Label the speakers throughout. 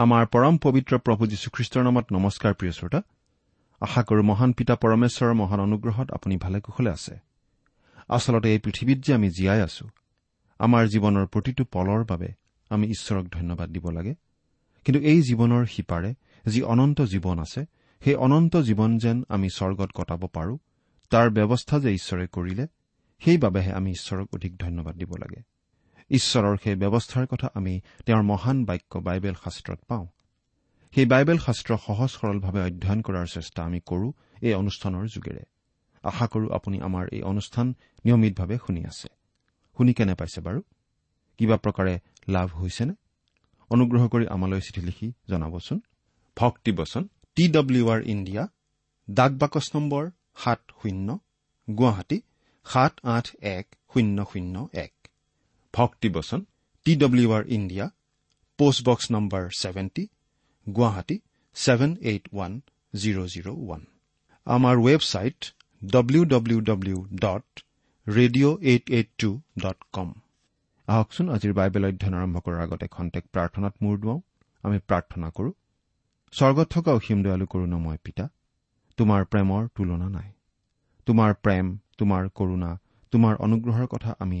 Speaker 1: আমাৰ
Speaker 2: পৰম পবিত্ৰ প্ৰভু যীশুখ্ৰীষ্টৰ নামত নমস্কাৰ প্ৰিয় শ্ৰোতা। আশা কৰো মহান পিতা পৰমেশ্বৰৰ মহান অনুগ্ৰহত আপুনি ভালে কুশলে আছে। আচলতে এই পৃথিৱীত যে আমি জীয়াই আছো আমাৰ জীৱনৰ প্ৰতিটো পলৰ বাবে আমি ঈশ্বৰক ধন্যবাদ দিব লাগে। কিন্তু এই জীৱনৰ সিপাৰে যি অনন্ত জীৱন আছে সেই অনন্ত জীৱন যেন আমি স্বৰ্গত কটাব পাৰো তাৰ ব্যৱস্থা যে ঈশ্বৰে কৰিলে সেইবাবেহে আমি ঈশ্বৰক অধিক ধন্যবাদ দিব লাগে। ঈশ্বৰৰ সেই ব্যৱস্থাৰ কথা আমি তেওঁৰ মহান বাক্য বাইবেল শাস্ত্ৰত পাওঁ। সেই বাইবেল শাস্ত্ৰ সহজ সৰলভাৱে অধ্যয়ন কৰাৰ চেষ্টা আমি কৰো এই অনুষ্ঠানৰ যোগেৰে। আশা কৰো আপুনি আমাৰ এই অনুষ্ঠান নিয়মিতভাৱে শুনি আছে। শুনি কেনে পাইছে বাৰু? কিবা প্ৰকাৰে লাভ হৈছেনে? অনুগ্ৰহ কৰি আমালৈ চিঠি লিখি জনাবচোন। ভক্তিবচন টি ডব্লিউ আৰ ইণ্ডিয়া ডাক বাকচ নম্বৰ সাত শূন্য গুৱাহাটী সাত আঠ এক শূন্য শূন্য এক। ভক্তিবচন T W R India postbox number seventy Guwahati seven eight one zero' zero' one. আমাৰ website W W W dot radio' eight eight two dot com আহকচোন আজিৰ বাইবেল অধ্যয়ন আৰম্ভ কৰাৰ আগতে খন্তেক প্ৰাৰ্থনাত মূৰ দুৱাওঁ। আমি প্ৰাৰ্থনা কৰো স্বৰ্গত থকা অসীম দয়ালু কৰোণময় পিতা তোমাৰ প্ৰেমৰ তুলনা নাই। তোমাৰ প্ৰেম তোমাৰ কৰোণা তোমাৰ অনুগ্ৰহৰ কথা আমি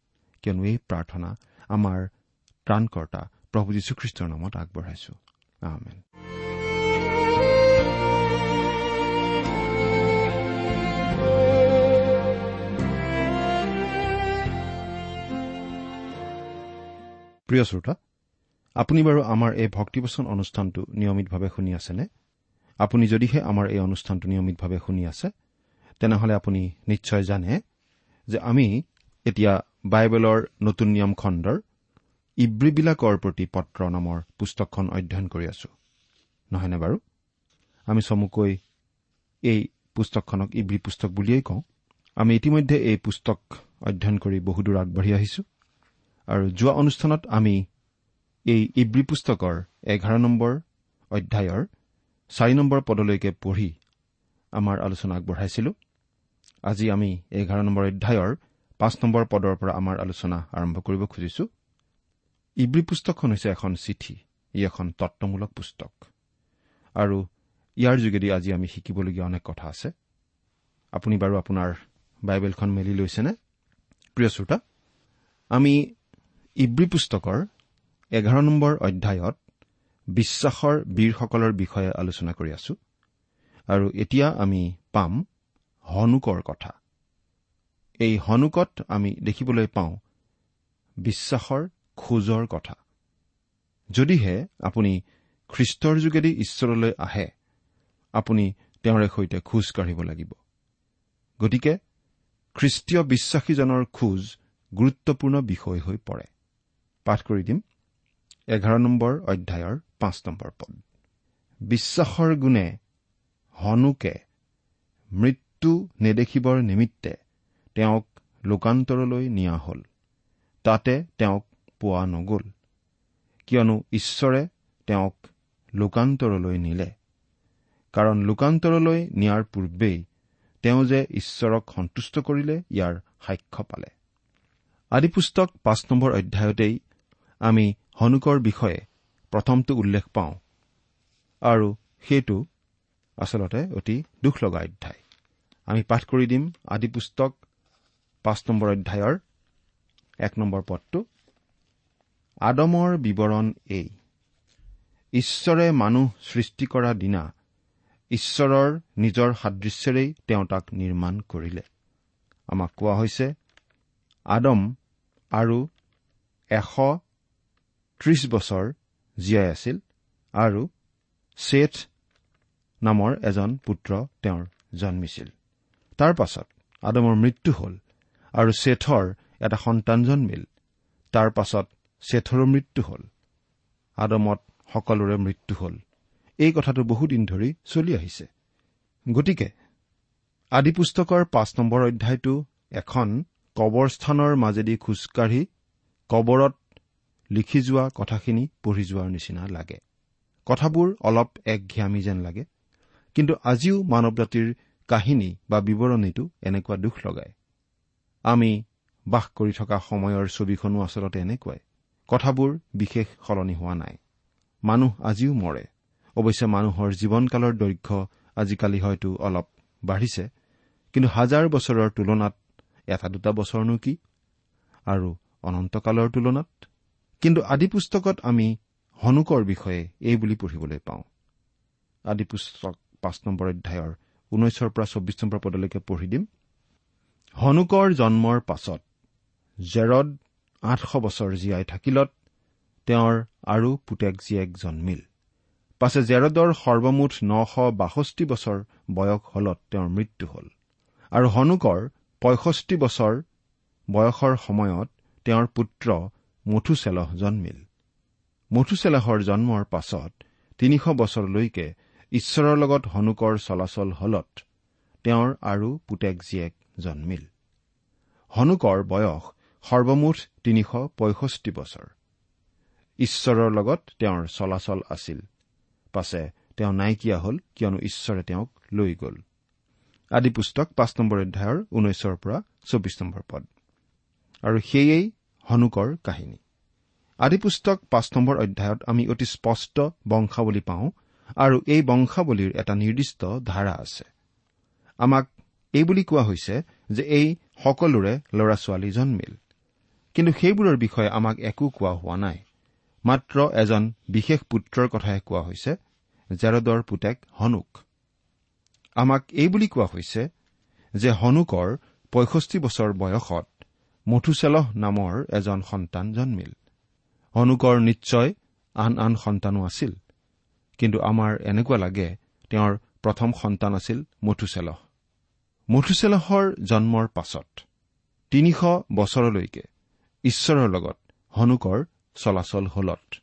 Speaker 2: কিয়নো এই প্ৰাৰ্থনা আমাৰ ত্ৰাণকৰ্তা প্ৰভু যীশুখ্ৰীষ্টৰ নামত আগবঢ়াইছো। প্ৰিয় শ্ৰোতা আপুনি বাৰু আমাৰ এই ভক্তিবচন অনুষ্ঠানটো নিয়মিতভাৱে শুনি আছেনে? আপুনি যদিহে আমাৰ এই অনুষ্ঠানটো নিয়মিতভাৱে শুনি আছে তেনেহলে আপুনি নিশ্চয় জানে যে আমি এতিয়া বাইবেলৰ নতুন নিয়ম খণ্ডৰ ইব্ৰীবিলাকৰ প্ৰতি পত্ৰ নামৰ পুস্তকখন অধ্যয়ন কৰি আছো। নহয়নে বাৰু? আমি চমুকৈ এই পুস্তকখনক ইব্ৰী পুস্তক বুলিয়েই কওঁ। আমি ইতিমধ্যে এই পুস্তক অধ্যয়ন কৰি বহুদূৰ আগবাঢ়ি আহিছো। আৰু যোৱা অনুষ্ঠানত আমি এই ইব্ৰী পুস্তকৰ এঘাৰ নম্বৰ অধ্যায়ৰ চাৰি নম্বৰ পদলৈকে পঢ়ি আমাৰ আলোচনা আগবঢ়াইছিলো। আজি আমি এঘাৰ নম্বৰ অধ্যায়ৰ পাঁচ নম্বৰ পদৰ পৰা আমাৰ আলোচনা আৰম্ভ কৰিব খুজিছো। ইব্ৰী পুস্তকখন হৈছে এখন চিঠি ই এখন তত্বমূলক পুস্তক। আৰু ইয়াৰ যোগেদি আজি আমি শিকিবলগীয়া অনেক কথা আছে। আপুনি বাৰু আপোনাৰ বাইবেলখন মেলি লৈছেনে? প্ৰিয় শ্ৰোতা আমি ইব্ৰী পুস্তকৰ এঘাৰ নম্বৰ অধ্যায়ত বিশ্বাসৰ বীৰসকলৰ বিষয়ে আলোচনা কৰি আছো। আৰু এতিয়া আমি পাম হনুকৰ কথা। এই হনুকত আমি দেখিবলৈ পাওঁ বিশ্বাসৰ খোজৰ কথা। যদিহে আপুনি খ্ৰীষ্টৰ যোগেদি ঈশ্বৰলৈ আহে আপুনি তেওঁৰে সৈতে খোজ কাঢ়িব লাগিব। গতিকে খ্ৰীষ্টীয় বিশ্বাসীজনৰ খোজ গুৰুত্বপূৰ্ণ বিষয় হৈ পৰে। পাঠ কৰি দিম। এঘাৰ নম্বৰ অধ্যায়ৰ পাঁচ নম্বৰ পদ। বিশ্বাসৰ গুণে হনুকে মৃত্যু নেদেখিবৰ নিমিত্তে তেওঁক লোকান্তৰলৈ নিয়া হল। তাতে তেওঁক পোৱা নগল। কিয়নো ঈশ্বৰে তেওঁক লোকান্তৰলৈ নিলে। কাৰণ লোকান্তৰলৈ নিয়াৰ পূৰ্বেই তেওঁ যে ঈশ্বৰক সন্তুষ্ট কৰিলে ইয়াৰ সাক্ষ্য পালে। আদিপুস্তক পাঁচ নম্বৰ অধ্যায়তেই আমি হনুকৰ বিষয়ে প্ৰথমটো উল্লেখ পাওঁ। আৰু সেইটো আচলতে অতি দুখ লগা অধ্যায়। আমি পাঠ কৰি দিম আদিপুস্তক পাঁচ নম্বৰ অধ্যায়ৰ এক নম্বৰ পদটো আদমৰ বিৱৰণ এই। ঈশ্বৰে মানুহ সৃষ্টি কৰা দিনা ঈশ্বৰৰ নিজৰ সাদৃশ্যৰেই তেওঁ তাক নিৰ্মাণ কৰিলে। আমাক কোৱা হৈছে আদম আৰু এশ ত্ৰিশ বছৰ জীয়াই আছিল আৰু ছেথ নামৰ এজন পুত্ৰ তেওঁৰ জন্মিছিল। তাৰ পাছত আদমৰ মৃত্যু হ'ল। আৰু ছেথৰ এটা সন্তান জন্মিল। তাৰ পাছত ছেথৰো মৃত্যু হ'ল। আদমত সকলোৰে মৃত্যু হ'ল। এই কথাটো বহুদিন ধৰি চলি আহিছে। গতিকে আদিপুস্তকৰ পাঁচ নম্বৰ অধ্যায়টো এখন কবৰস্থানৰ মাজেদি খোজকাঢ়ি কবৰত লিখি যোৱা কথাখিনি পঢ়ি যোৱাৰ নিচিনা লাগে। কথাবোৰ অলপ একঘেয়ামী যেন লাগে। কিন্তু আজিও মানৱ জাতিৰ কাহিনী বা বিৱৰণীটো এনেকুৱা দুখ লগায়। আমি বাস কৰি থকা সময়ৰ ছবিখনো আচলতে এনেকুৱাই। কথাবোৰ বিশেষ সলনি হোৱা নাই। মানুহ আজিও মৰে। অৱশ্যে মানুহৰ জীৱনকালৰ দৈৰ্ঘ্য আজিকালি হয়তো অলপ বাঢ়িছে কিন্তু হাজাৰ বছৰৰ তুলনাত এটা দুটা বছৰনো কি? আৰু অনন্তকালৰ তুলনাত? কিন্তু আদি পুস্তকত আমি হনুকৰ বিষয়ে এই বুলি পঢ়িবলৈ পাওঁ। আদি পুস্তক পাঁচ নম্বৰ অধ্যায়ৰ ঊনৈছৰ পৰা চৌবিছ নম্বৰ পদলৈকে পঢ়ি দিম। হনুকৰ জন্মৰ পাছত জেৰদ আঠশ বছৰ জীয়াই থাকিলত তেওঁৰ আৰু পুতেক জীয়েক জন্মিল। পাছে জেৰদৰ সৰ্বমুঠ নশ বাষষ্ঠি বছৰ বয়স হলত তেওঁৰ মৃত্যু হ'ল। আৰু হনুকৰ পঁয়ষষ্ঠি বছৰ বয়সৰ সময়ত তেওঁৰ পুত্ৰ মথুচেলহ জন্মিল। মথুচেলাহৰ জন্মৰ পাছত তিনিশ বছৰলৈকে ঈশ্বৰৰ লগত হনুকৰ চলাচল হলত তেওঁৰ আৰু পুতেক জীয়েক জন্মিল। হনুকৰ বয়স সৰ্বমুঠ তিনিশ পঁয়ষষ্ঠি বছৰ। ঈশ্বৰৰ লগত তেওঁৰ চলাচল আছিল। পাছে তেওঁ নাইকিয়া হ'ল কিয়নো ঈশ্বৰে তেওঁক লৈ গ'ল। আদি পুস্তক পাঁচ নম্বৰ অধ্যায়ৰ ঊনৈছৰ পৰা চৌবিছ নম্বৰ পদ। আৰু সেয়েই হনুকৰ কাহিনী। আদি পুস্তক পাঁচ নম্বৰ অধ্যায়ত আমি অতি স্পষ্ট বংশাৱলী পাওঁ আৰু এই বংশাৱলীৰ এটা নিৰ্দিষ্ট ধাৰা আছে। আমাক এই বুলি কোৱা হৈছে যে এই সকলোৰে ল'ৰা ছোৱালী জন্মিল। কিন্তু সেইবোৰৰ বিষয়ে আমাক একো কোৱা হোৱা নাই। মাত্ৰ এজন বিশেষ পুত্ৰৰ কথাহে কোৱা হৈছে জেৰদৰ পুতেক হনুক। আমাক এই বুলি কোৱা হৈছে যে হনুকৰ পঁয়ষষ্ঠি বছৰ বয়সত মথুচেলহ নামৰ এজন সন্তান জন্মিল। হনুকৰ নিশ্চয় আন আন সন্তানো আছিল কিন্তু আমাৰ এনেকুৱা লাগে তেওঁৰ প্ৰথম সন্তান আছিল মথুচেলহ। মথুচেলহৰ জন্মৰ পাছত তিনিশ বছৰলৈকে ঈশ্বৰৰ লগত হনুকৰ চলাচল হলত।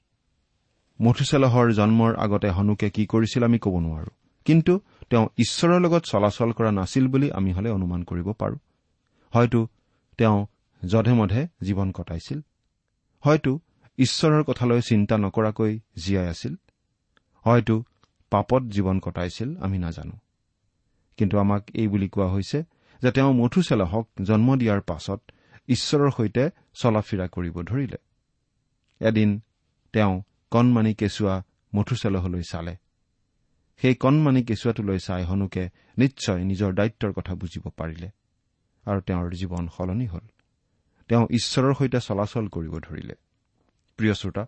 Speaker 2: মথুচেলহৰ জন্মৰ আগতে হনুকে কি কৰিছিল আমি ক'ব নোৱাৰো। কিন্তু তেওঁ ঈশ্বৰৰ লগত চলাচল কৰা নাছিল বুলি আমি হলে অনুমান কৰিব পাৰো। হয়তো তেওঁ যধে মধে জীৱন কটাইছিল। হয়তো ঈশ্বৰৰ কথালৈ চিন্তা নকৰাকৈ জীয়াই আছিল। হয়তো পাপত জীৱন কটাইছিল আমি নাজানো। কিন্তু আমাক এই বুলি কোৱা হৈছে যে তেওঁ মথুচেলাহক জন্ম দিয়াৰ পাছত ঈশ্বৰৰ সৈতে চলাফিৰা কৰিব ধৰিলে। এদিন তেওঁ কণমানি কেঁচুৱা মথুচেলহলৈ চালে। সেই কণমানি কেঁচুৱাটোলৈ চাই হনুকে নিশ্চয় নিজৰ দায়িত্বৰ কথা বুজিব পাৰিলে আৰু তেওঁৰ জীৱন সলনি হ'ল। তেওঁ ঈশ্বৰৰ সৈতে চলাচল কৰিব ধৰিলে। প্ৰিয় শ্ৰোতা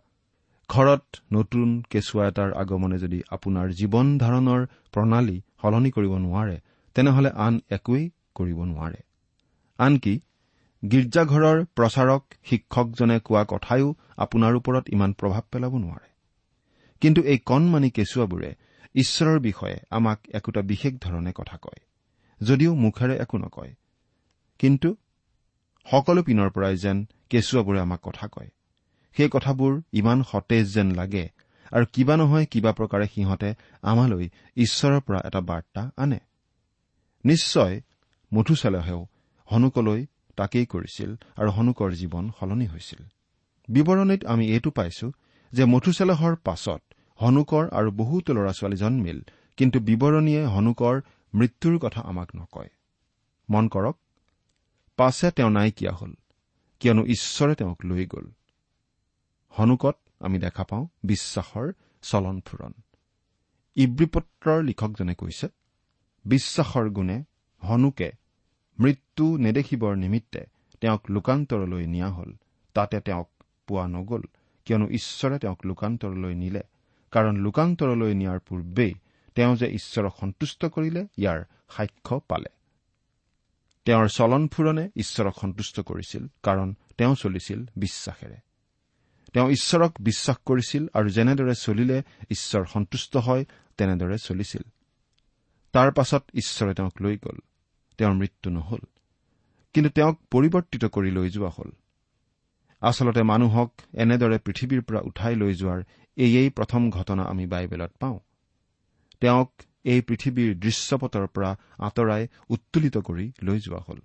Speaker 2: ঘৰত নতুন কেঁচুৱা এটাৰ আগমনে যদি আপোনাৰ জীৱন ধাৰণৰ প্ৰণালী সলনি কৰিব নোৱাৰে তেনেহলে আন একোৱেই কৰিব নোৱাৰে। আনকি গীৰ্জাঘৰৰ প্ৰচাৰক শিক্ষকজনে কোৱা কথায়ো আপোনাৰ ওপৰত ইমান প্ৰভাৱ পেলাব নোৱাৰে। কিন্তু এই কণমানি কেঁচুৱাবোৰে ঈশ্বৰৰ বিষয়ে আমাক একোটা বিশেষ ধৰণে কথা কয় যদিও মুখেৰে একো নকয়। কিন্তু সকলো পিনৰ পৰাই যেন কেঁচুৱাবোৰে আমাক কথা কয়। সেই কথাবোৰ ইমান সতেজ যেন লাগে আৰু কিবা নহয় কিবা প্ৰকাৰে সিহঁতে আমালৈ ঈশ্বৰৰ পৰা এটা বাৰ্তা আনে। নিশ্চয় মধুচালেহেও হনুকলৈ তাকেই কৰিছিল আৰু হনুকৰ জীৱন সলনি হৈছিল। বিৱৰণীত আমি এইটো পাইছো যে মধুচালহৰ পাছত হনুকৰ আৰু বহুতো ল'ৰা ছোৱালী জন্মিল কিন্তু বিৱৰণীয়ে হনুকৰ মৃত্যুৰ কথা আমাক নকয়। মন কৰক পাছে তেওঁ নাইকিয়া হল কিয়নো ঈশ্বৰে তেওঁক লৈ গ'ল। হনুকত আমি দেখা পাওঁ বিশ্বাসৰ চলন ফুৰণ। ইব্ৰীপত্ৰৰ লিখকজনে কৈছে বিশ্বাসৰ গুণে হনুকে মৃত্যু নেদেখিবৰ নিমিত্তে তেওঁক লোকান্তৰলৈ নিয়া হল। তাতে তেওঁক পোৱা নগল কিয়নো ঈশ্বৰে তেওঁক লোকান্তৰলৈ নিলে। কাৰণ লোকান্তৰলৈ নিয়াৰ পূৰ্বেই তেওঁ যে ঈশ্বৰক সন্তুষ্ট কৰিলে ইয়াৰ সাক্ষ্য পালে। তেওঁৰ চলন ফুৰণে ঈশ্বৰক সন্তুষ্ট কৰিছিল কাৰণ তেওঁ চলিছিল বিশ্বাসেৰে। তেওঁ ঈশ্বৰক বিশ্বাস কৰিছিল আৰু যেনেদৰে চলিলে ঈশ্বৰ সন্তুষ্ট হয় তেনেদৰে চলিছিল। তাৰ পাছত ঈশ্বৰে তেওঁক লৈ গ'ল। তেওঁৰ মৃত্যু নহল। কিন্তু তেওঁক পৰিৱৰ্তিত কৰি লৈ যোৱা হ'ল। আচলতে মানুহক এনেদৰে পৃথিৱীৰ পৰা উঠাই লৈ যোৱাৰ এয়েই প্ৰথম ঘটনা আমি বাইবেলত পাওঁ। তেওঁক এই পৃথিৱীৰ দৃশ্যপটৰ পৰা আঁতৰাই উত্তোলিত কৰি লৈ যোৱা হ'ল।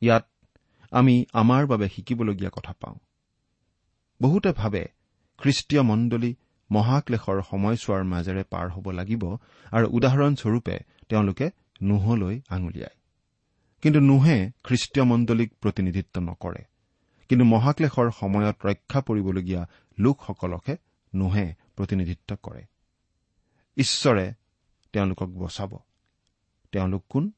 Speaker 2: ইয়াত আমি আমাৰ বাবে শিকিবলগীয়া কথা পাওঁ। বহুতে ভাবে খ্ৰীষ্টীয় মণ্ডলী মহাক্লেশৰ সময়ছোৱাৰ মাজেৰে পাৰ হ'ব লাগিব আৰু উদাহৰণস্বৰূপে তেওঁলোকে নোহলৈ আঙুলিয়ায়। কিন্তু নোহে খ্ৰীষ্টীয় মণ্ডলীক প্ৰতিনিধিত্ব নকৰে। কিন্তু মহাক্লেশৰ সময়ত ৰক্ষা পৰিবলগীয়া লোকসকলকহে নোহে প্ৰতিনিধিত্ব কৰে। ঈশ্বৰে তেওঁলোকক বচাব। তেওঁলোক কোন?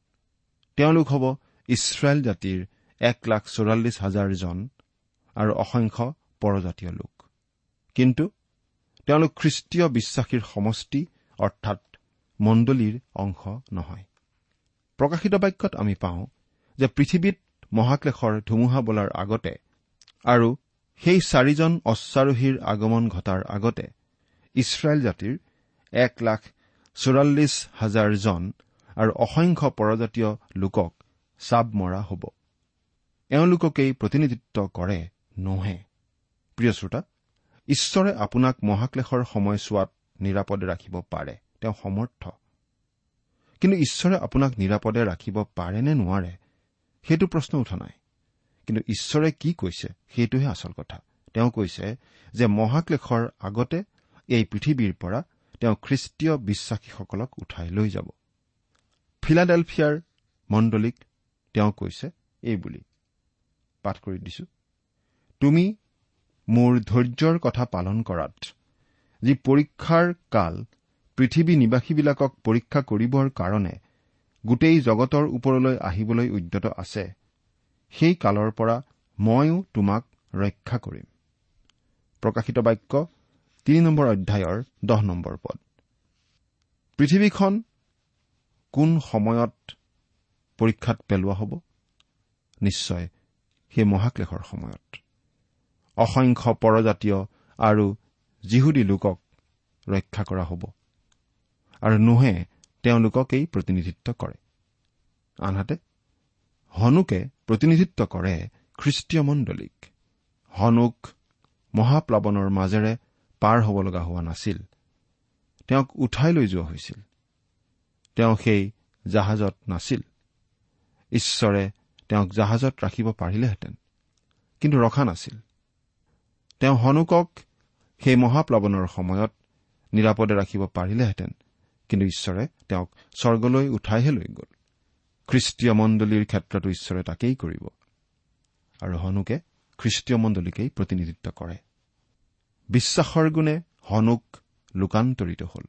Speaker 2: তেওঁলোক হ'ব ইছৰাইল জাতিৰ এক লাখ চৌৰাল্লিছ হাজাৰজন আৰু অসংখ্য পৰজাতীয় লোক। কিন্তু তেওঁলোক খ্ৰীষ্টীয় বিশ্বাসীৰ সমষ্টি অৰ্থাৎ মণ্ডলীৰ অংশ নহয়। প্ৰকাশিত বাক্যত আমি পাওঁ যে পৃথিৱীত মহাক্লেশৰ ধুমুহা বোলাৰ আগতে আৰু সেই চাৰিজন অশ্বাৰোহীৰ আগমন ঘটাৰ আগতে ইছৰাইল জাতিৰ এক লাখ চৌৰাল্লিছ হাজাৰজন আৰু অসংখ্য পৰজাতীয় লোকক চাব মৰা হ'ব। এওঁলোককেই প্ৰতিনিধিত্ব কৰে নোহে। প্ৰিয় শ্ৰোতা ঈশ্বৰে আপোনাক মহাক্লেশৰ সময়ছোৱাত নিৰাপদে ৰাখিব পাৰে তেওঁ সমৰ্থ। কিন্তু ঈশ্বৰে আপোনাক নিৰাপদে ৰাখিব পাৰে নে নোৱাৰে সেইটো প্ৰশ্ন উঠা নাই। কিন্তু ঈশ্বৰে কি কৈছে সেইটোহে আচল কথা। তেওঁ কৈছে যে মহাক্লেশৰ আগতে এই পৃথিৱীৰ পৰা তেওঁ খ্ৰীষ্টীয় বিশ্বাসীসকলক উঠাই লৈ যাব। ফিলাডেলফিয়াৰ মণ্ডলীক তেওঁ কৈছে এইবুলি পাঠ কৰি দিছো। তুমি মোৰ ধৈৰ্যৰ কথা পালন কৰাত যি পৰীক্ষাৰ কাল পৃথিৱী নিবাসীবিলাকক পৰীক্ষা কৰিবৰ কাৰণে গোটেই জগতৰ ওপৰলৈ আহিবলৈ উদ্যত আছে সেই কালৰ পৰা ময়ো তোমাক ৰক্ষা কৰিম। প্ৰকাশিত বাক্য তিনি নম্বৰ অধ্যায়ৰ দহ নম্বৰ পদ। পৃথিৱীখন কোন সময়ত পৰীক্ষাত পেলোৱা হ'ব? নিশ্চয় সেই মহাক্লেশৰ সময়ত। অসংখ্য পৰজাতীয় আৰু যিহুদী লোকক ৰক্ষা কৰা হ'ব। আৰু নোহে তেওঁলোককেই প্ৰতিনিধিত্ব কৰে। আনহাতে হনুকে প্ৰতিনিধিত্ব কৰে খ্ৰীষ্টীয় মণ্ডলীক। হনুক মহাপ্লাৱনৰ মাজেৰে পাৰ হ'ব লগা হোৱা নাছিল। তেওঁক উঠাই লৈ যোৱা হৈছিল। তেওঁ সেই জাহাজত নাছিল। ঈশ্বৰে তেওঁক জাহাজত ৰাখিব পাৰিলেহেঁতেন। কিন্তু ৰখা নাছিল। তেওঁ হনুকক সেই মহাপ্লাৱনৰ সময়ত নিৰাপদে ৰাখিব পাৰিলেহেঁতেন কিন্তু ঈশ্বৰে তেওঁক স্বৰ্গলৈ উঠাইহে লৈ গ'ল। খ্ৰীষ্টীয় মণ্ডলীৰ ক্ষেত্ৰতো ঈশ্বৰে তাকেই কৰিব আৰু হনুকে খ্ৰীষ্টীয় মণ্ডলীকেই প্ৰতিনিধিত্ব কৰে। বিশ্বাসৰ গুণে হনুক লোকান্তৰিত হ'ল।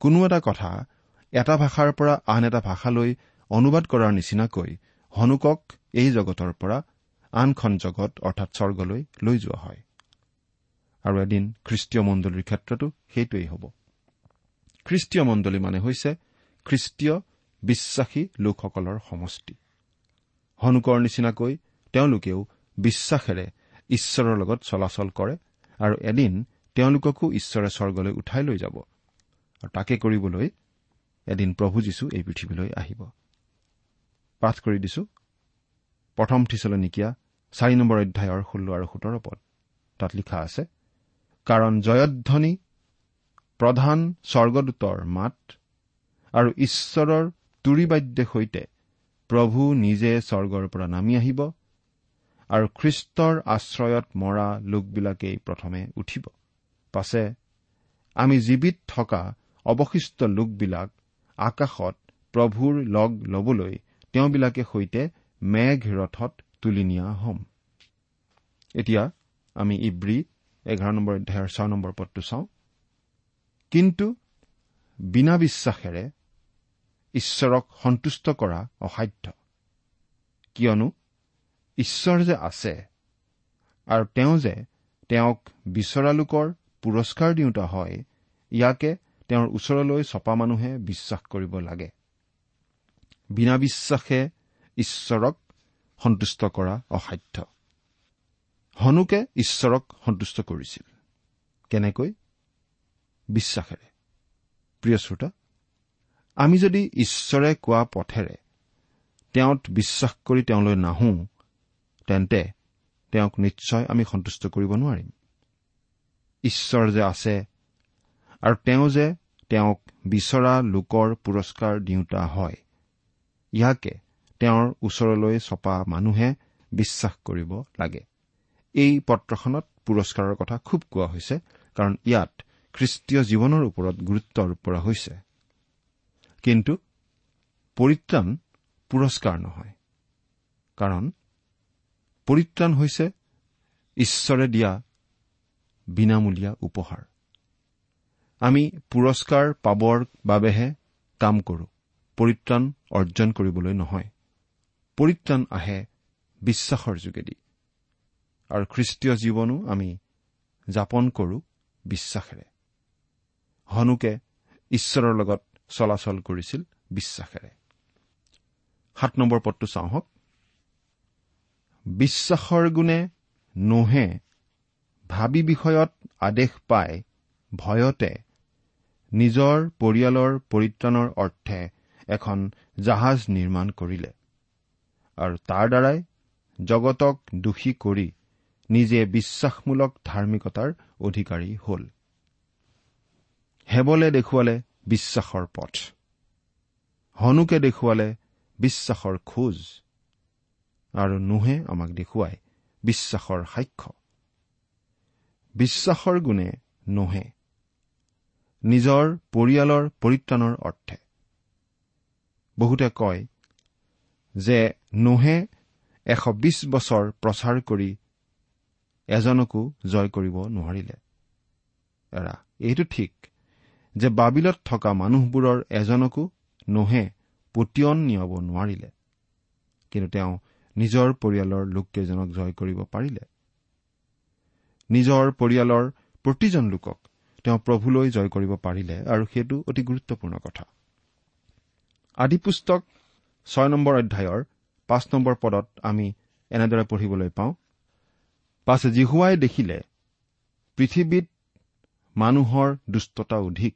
Speaker 2: কোনো এটা কথা এটা ভাষাৰ পৰা আন এটা ভাষালৈ অনুবাদ কৰাৰ নিচিনাকৈ হনুকক এই জগতৰ পৰা আনখন জগত অৰ্থাৎ স্বৰ্গলৈ লৈ যোৱা হয়। আৰু এদিন খ্ৰীষ্টীয় মণ্ডলীৰ ক্ষেত্ৰতো সেইটোৱেই হ'ব। খ্ৰীষ্টীয় মণ্ডলী মানে হৈছে খ্ৰীষ্টীয় বিশ্বাসী লোকসকলৰ সমষ্টি। হনুকৰ নিচিনাকৈ তেওঁলোকেও বিশ্বাসেৰে ঈশ্বৰৰ লগত চলাচল কৰে আৰু এদিন তেওঁলোককো ঈশ্বৰে স্বৰ্গলৈ উঠাই লৈ যাব। আৰু তাকে কৰিবলৈ এদিন প্ৰভু যীশু এই পৃথিৱীলৈ আহিব। পাঠ কৰি দিছো। প্ৰথম থিচলনিকীয়া চাৰি নম্বৰ অধ্যায়ৰ ষোল্ল আৰু সোতৰ পদ। তাত লিখা আছে কাৰণ জয়ধ্বনি প্ৰধান স্বৰ্গদূতৰ মাত আৰু ঈশ্বৰৰ তুৰিবাদ্যে সৈতে প্ৰভু নিজে স্বৰ্গৰ পৰা নামি আহিব আৰু খ্ৰীষ্টৰ আশ্ৰয়ত মৰা লোকবিলাকেই প্ৰথমে উঠিব। পাছে আমি জীৱিত থকা অৱশিষ্ট লোকবিলাক আকাশত প্ৰভুৰ লগ ল'বলৈ তেওঁবিলাকে সৈতে মেঘ ৰথত তুলি নিয়া হ'ম। এতিয়া আমি ইব্ৰী এঘাৰ নম্বৰ অধ্যায়ৰ ছয় নম্বৰ পদটো চাওঁ। কিন্তু বিনা বিশ্বাসেৰে ঈশ্বৰক সন্তুষ্ট কৰা অসাধ্য। কিয়নো ঈশ্বৰ যে আছে আৰু তেওঁ যে তেওঁক বিচৰা লোকৰ পুৰস্কাৰ দিওঁতা হয় ইয়াকে তেওঁৰ ওচৰলৈ চপা মানুহে বিশ্বাস কৰিব লাগে। বিনা বিশ্বাসে ঈশ্বৰক সন্তুষ্ট কৰা অসাধ্য। হনুকে ঈশ্বৰক সন্তুষ্ট কৰিছিল। কেনেকৈ? বিশ্বাসেৰে। প্ৰিয় শ্ৰোতা আমি যদি ঈশ্বৰে কোৱা পথেৰে তেওঁত বিশ্বাস কৰি তেওঁলৈ নাহো তেন্তে তেওঁক নিশ্চয় আমি সন্তুষ্ট কৰিব নোৱাৰিম। ঈশ্বৰ যে আছে আৰু তেওঁ যে তেওঁক বিচৰা লোকৰ পুৰস্কাৰ দিওঁতা হয় ইয়াকে তেওঁৰ ওচৰলৈ চপা মানুহে বিশ্বাস কৰিব লাগে। এই পত্ৰখনত পুৰস্কাৰৰ কথা খুব কোৱা হৈছে কাৰণ ইয়াত খ্ৰীষ্টীয় জীৱনৰ ওপৰত গুৰুত্ব আৰোপ কৰা হৈছে। কিন্তু পৰিত্ৰাণ পুৰস্কাৰ নহয় কাৰণ পৰিত্ৰাণ হৈছে ঈশ্বৰে দিয়া বিনামূলীয়া উপহাৰ। আমি পুৰস্কাৰ পাবৰ বাবেহে কাম কৰো পৰিত্ৰাণ অৰ্জন কৰিবলৈ নহয়। পৰিত্ৰাণ আহে বিশ্বাসৰ যোগেদি। আৰু খ্ৰীষ্টীয় জীৱনো আমি যাপন কৰো বিশ্বাসেৰে। হনুকে ঈশ্বৰৰ লগত চলাচল কৰিছিল বিশ্বাসেৰে। সাত নম্বৰ পদটো চাওঁ হওক বিশ্বাসৰ গুণে নোহে ভাবি বিষয়ত আদেশ পাই ভয়তে নিজৰ পৰিয়ালৰ পৰিত্ৰাণৰ অৰ্থে এখন জাহাজ নিৰ্মাণ কৰিলে। আৰু তাৰ দ্বাৰাই জগতক দোষী কৰি নিজে বিশ্বাসমূলক ধাৰ্মিকতাৰ অধিকাৰী হ'ল। হেবলে দেখুৱালে বিশ্বাসৰ পথ। হনুকে দেখুৱালে বিশ্বাসৰ খোজ। আৰু নোহে আমাক দেখুৱাই বিশ্বাসৰ সাক্ষ্য। বিশ্বাসৰ গুণে নোহে। নিজৰ পৰিয়ালৰ পৰিত্ৰাণৰ অৰ্থে। বহুতে কয় যে নোহে এশ বিছ বছৰ প্ৰচাৰ কৰি এজনকো জয় কৰিব নোৱাৰিলে। এৰা এইটো ঠিক যে বাবিলত থকা মানুহবোৰৰ এজনকো নোহে পতিয়ন নিয়াব নোৱাৰিলে। কিন্তু তেওঁ নিজৰ পৰিয়ালৰ লোককেইজনক জয় কৰিব পাৰিলে। নিজৰ পৰিয়ালৰ প্ৰতিজন লোকক তেওঁ প্ৰভুলৈ জয় কৰিব পাৰিলে আৰু সেইটো অতি গুৰুত্বপূৰ্ণ কথা। আদিপুস্তক ছয় নম্বৰ অধ্যায়ৰ পাঁচ নম্বৰ পদত আমি এনেদৰে পঢ়িবলৈ পাওঁ। পাছে জিহুৱাই দেখিলে পৃথিৱীত মানুহৰ দুষ্টতা অধিক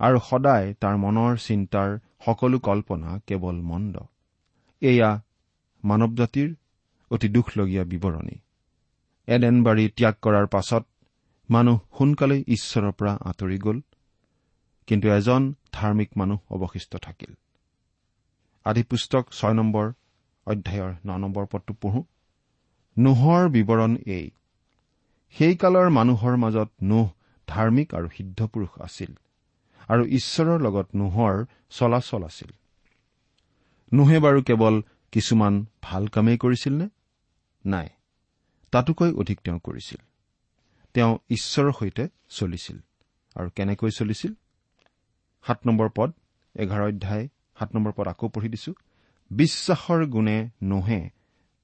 Speaker 2: আৰু সদায় তাৰ মনৰ চিন্তাৰ সকলো কল্পনা কেৱল মন্দ। এয়া মানৱ জাতিৰ অতি দুখলগীয়া বিৱৰণী। এডেনবাৰী ত্যাগ কৰাৰ পাছত মানুহ সোনকালেই ঈশ্বৰৰ পৰা আঁতৰি গ'ল কিন্তু এজন ধাৰ্মিক মানুহ অৱশিষ্ট থাকিল। আদি পুস্তক ছয় নম্বৰ অধ্যায়ৰ ন নম্বৰ পদটো পঢ়ো। নোহৰ বিৱৰণ এই। সেই কালৰ মানুহৰ মাজত নোহ ধাৰ্মিক আৰু সিদ্ধ পুৰুষ আছিল আৰু ঈশ্বৰৰ লগত নোহৰ চলাচল আছিল। নোহে বাৰু কেৱল কিছুমান ভাল কামেই কৰিছিল নে? নাই। তাতোকৈ অধিক তেওঁ কৰিছিল। তেওঁ ঈশ্বৰৰ সৈতে চলিছিল। আৰু কেনেকৈ চলিছিল? সাত নম্বৰ পদ এঘাৰ অধ্যায় সাত নম্বৰ পদ আকৌ পঢ়ি দিছো। বিশ্বাসৰ গুণে নোহে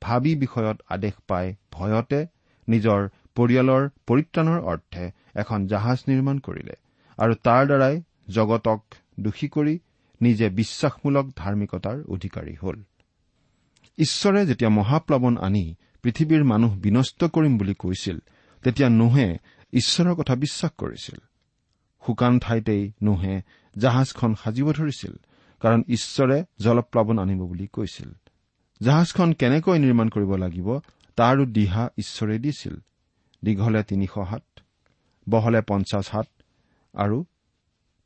Speaker 2: ভাবি বিষয়ত আদেশ পাই ভয়তে নিজৰ পৰিয়ালৰ পৰিত্ৰাণৰ অৰ্থে এখন জাহাজ নিৰ্মাণ কৰিলে আৰু তাৰ দ্বাৰাই জগতক দোষী কৰি নিজে বিশ্বাসমূলক ধাৰ্মিকতাৰ অধিকাৰী হ'ল। ঈশ্বৰে যেতিয়া মহাপ্লাৱন আনি পৃথিৱীৰ মানুহ বিনষ্ট কৰিম বুলি কৈছিল তেতিয়া নোহে ঈশ্বৰৰ কথা বিশ্বাস কৰিছিল। শুকান ঠাইতেই নোহে জাহাজখন সাজিব ধৰিছিল। কাৰণ ঈশ্বৰে জলপ্লাৱন আনিব বুলি কৈছিল। জাহাজখন কেনেকৈ নিৰ্মাণ কৰিব লাগিব তাৰো দিহা ঈশ্বৰে দিছিল। দীঘলে তিনিশ হাত বহলে পঞ্চাছ হাত আৰু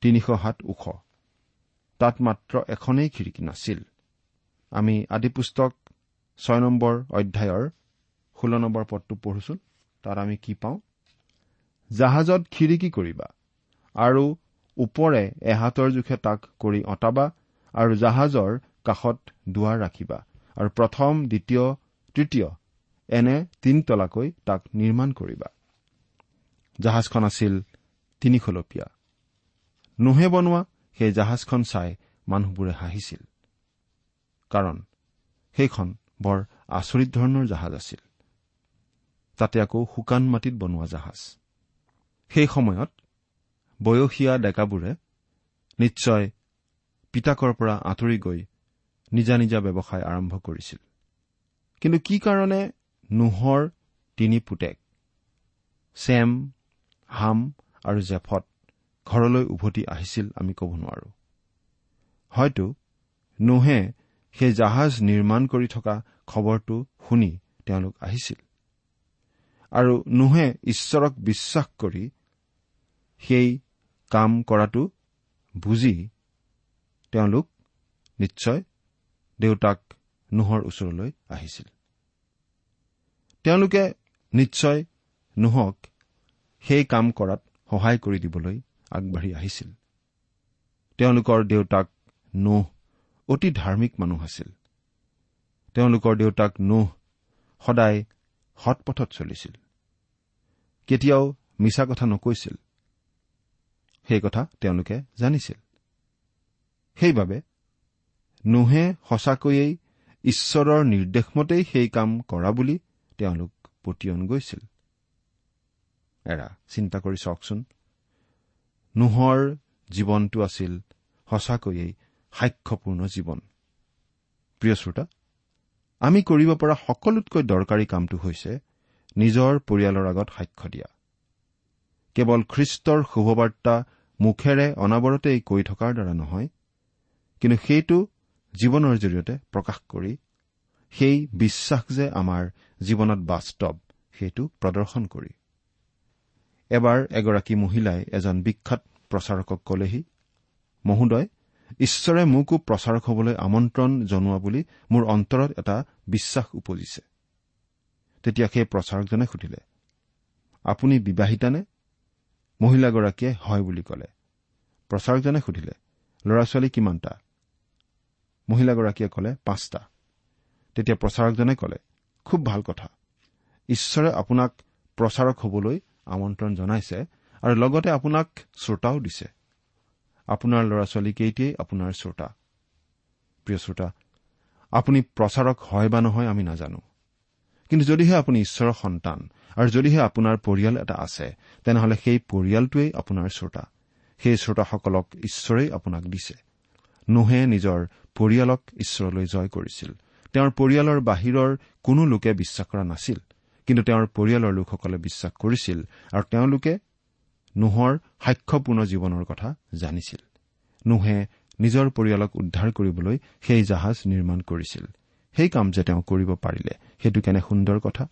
Speaker 2: তিনিশ হাত ওখ। তাত মাত্ৰ এখনেই খিৰিকী নাছিল। আমি আদিপুস্তক ছয় নম্বৰ অধ্যায়ৰ ষোল্ল নম্বৰ পদটো পঢ়োচোন তাত আমি কি পাওঁ? জাহাজত খিৰিকী কৰিবা আৰু ওপৰে এহাতৰ জোখে তাক কৰি অঁতাবা আৰু জাহাজৰ কাষত দুৱাৰ ৰাখিবা। আৰু প্ৰথম দ্বিতীয় তৃতীয় এনে তিনিতলাকৈ তাক নিৰ্মাণ কৰিবা। জাহাজখন আছিল তিনিখলপীয়া। নোহে বনোৱা সেই জাহাজখন চাই মানুহবোৰে হাঁহিছিল। কাৰণ সেইখন বৰ আচৰিত ধৰণৰ জাহাজ আছিল। তাতে আকৌ শুকান মাটিত বনোৱা জাহাজ। সেই সময়ত বয়সীয়া ডেকাবোৰে নিশ্চয় পিতাকৰ পৰা আঁতৰি গৈ নিজা নিজা ব্যৱসায় আৰম্ভ কৰিছিল। কিন্তু কি কাৰণে নোহৰ তিনি পুতেক চেম হাম আৰু জেফত ঘৰলৈ উভতি আহিছিল আমি ক'ব নোৱাৰো। হয়তো নোহে সেই জাহাজ নিৰ্মাণ কৰি থকা খবৰটো শুনি তেওঁলোক আহিছিল। আৰু নোহে ঈশ্বৰক বিশ্বাস কৰি সেই কাম কৰাটো বুজি তেওঁলোক নিশ্চয় দেউতাক নোহৰ ওচৰলৈ আহিছিল। তেওঁলোকে নিশ্চয় নোহক সেই কাম কৰাত সহায় কৰি দিবলৈ আগবাঢ়ি আহিছিল। তেওঁলোকৰ দেউতাক নোহ অতি ধাৰ্মিক মানুহ আছিল। তেওঁলোকৰ দেউতাক নোহ সদায় সৎপথত চলিছিল। কেতিয়াও মিছা কথা নকৈছিল। সেই কথা তেওঁলোকে জানিছিল। সেইবাবে নোহে সঁচাকৈয়ে ঈশ্বৰৰ নিৰ্দেশমতেই সেই কাম কৰা বুলি তেওঁলোক পতিয়ন গৈছিল। এৰা চিন্তা কৰি চাওকচোন। নোহৰ জীৱনটো আছিল সঁচাকৈয়ে সাক্ষ্যপূৰ্ণ জীৱন। প্ৰিয় শ্ৰোতা আমি কৰিব পৰা সকলোতকৈ দৰকাৰী কামটো হৈছে নিজৰ পৰিয়ালৰ আগত সাক্ষ্য দিয়া। কেৱল খ্ৰীষ্টৰ শুভবাৰ্তা মুখেৰে অনাবৰতেই কৈ থকাৰ দ্বাৰা নহয় কিন্তু সেইটো জীৱনৰ জৰিয়তে প্ৰকাশ কৰি সেই বিশ্বাস যে আমাৰ জীৱনত বাস্তৱ সেইটো প্ৰদৰ্শন কৰি। এবাৰ এগৰাকী মহিলাই এজন বিখ্যাত প্ৰচাৰকক কলেহি মহোদয় ঈশ্বৰে মোকো প্ৰচাৰক হবলৈ আমন্ত্ৰণ জনোৱা বুলি মোৰ অন্তৰত এটা বিশ্বাস উপজিছে। তেতিয়া সেই প্ৰচাৰকজনে সুধিলে আপুনি বিবাহিতানে? মহিলাগৰাকীয়ে হয় বুলি কলে। প্ৰচাৰকজনে সুধিলে ল'ৰা ছোৱালী কিমানটা? মহিলাগৰাকীয়ে কলে পাঁচটা। তেতিয়া প্ৰচাৰকজনে কলে খুব ভাল কথা। ঈশ্বৰে আপোনাক প্ৰচাৰক হবলৈ আমন্ত্ৰণ জনাইছে আৰু লগতে আপোনাক শ্ৰোতাও দিছে। আপোনাৰ ল'ৰা ছোৱালীকেইটিয়েই আপোনাৰ শ্ৰোতা। প্ৰিয় শ্ৰোতা আপুনি প্ৰচাৰক হয় বা নহয় আমি নাজানো। কিন্তু যদিহে আপুনি ঈশ্বৰৰ সন্তান আৰু যদিহে আপোনাৰ পৰিয়াল এটা আছে তেনেহলে সেই পৰিয়ালটোৱেই আপোনাৰ শ্ৰোতা। সেই শ্ৰোতাসকলক ঈশ্বৰেই আপোনাক দিছে। নোহে নিজৰ পৰিয়ালক ঈশ্বৰলৈ জয় কৰিছিল। তেওঁৰ পৰিয়ালৰ বাহিৰৰ কোনো লোকে বিশ্বাস কৰা নাছিল কিন্তু তেওঁৰ পৰিয়ালৰ লোকসকলে বিশ্বাস কৰিছিল আৰু তেওঁলোকে নোহৰ সাক্ষ্যপূৰ্ণ জীৱনৰ কথা জানিছিল। নোহে নিজৰ পৰিয়ালক উদ্ধাৰ কৰিবলৈ সেই জাহাজ নিৰ্মাণ কৰিছিল।
Speaker 1: সেই কাম যে তেওঁ কৰিব পাৰিলে সেইটো কেনে সুন্দৰ কথা?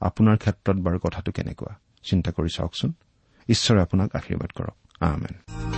Speaker 1: আপোনাৰ ক্ষেত্ৰত বাৰু কথাটো কেনেকুৱা? চিন্তা কৰি চাওকচোন। ঈশ্বৰে আপোনাক আশীৰ্বাদ কৰক।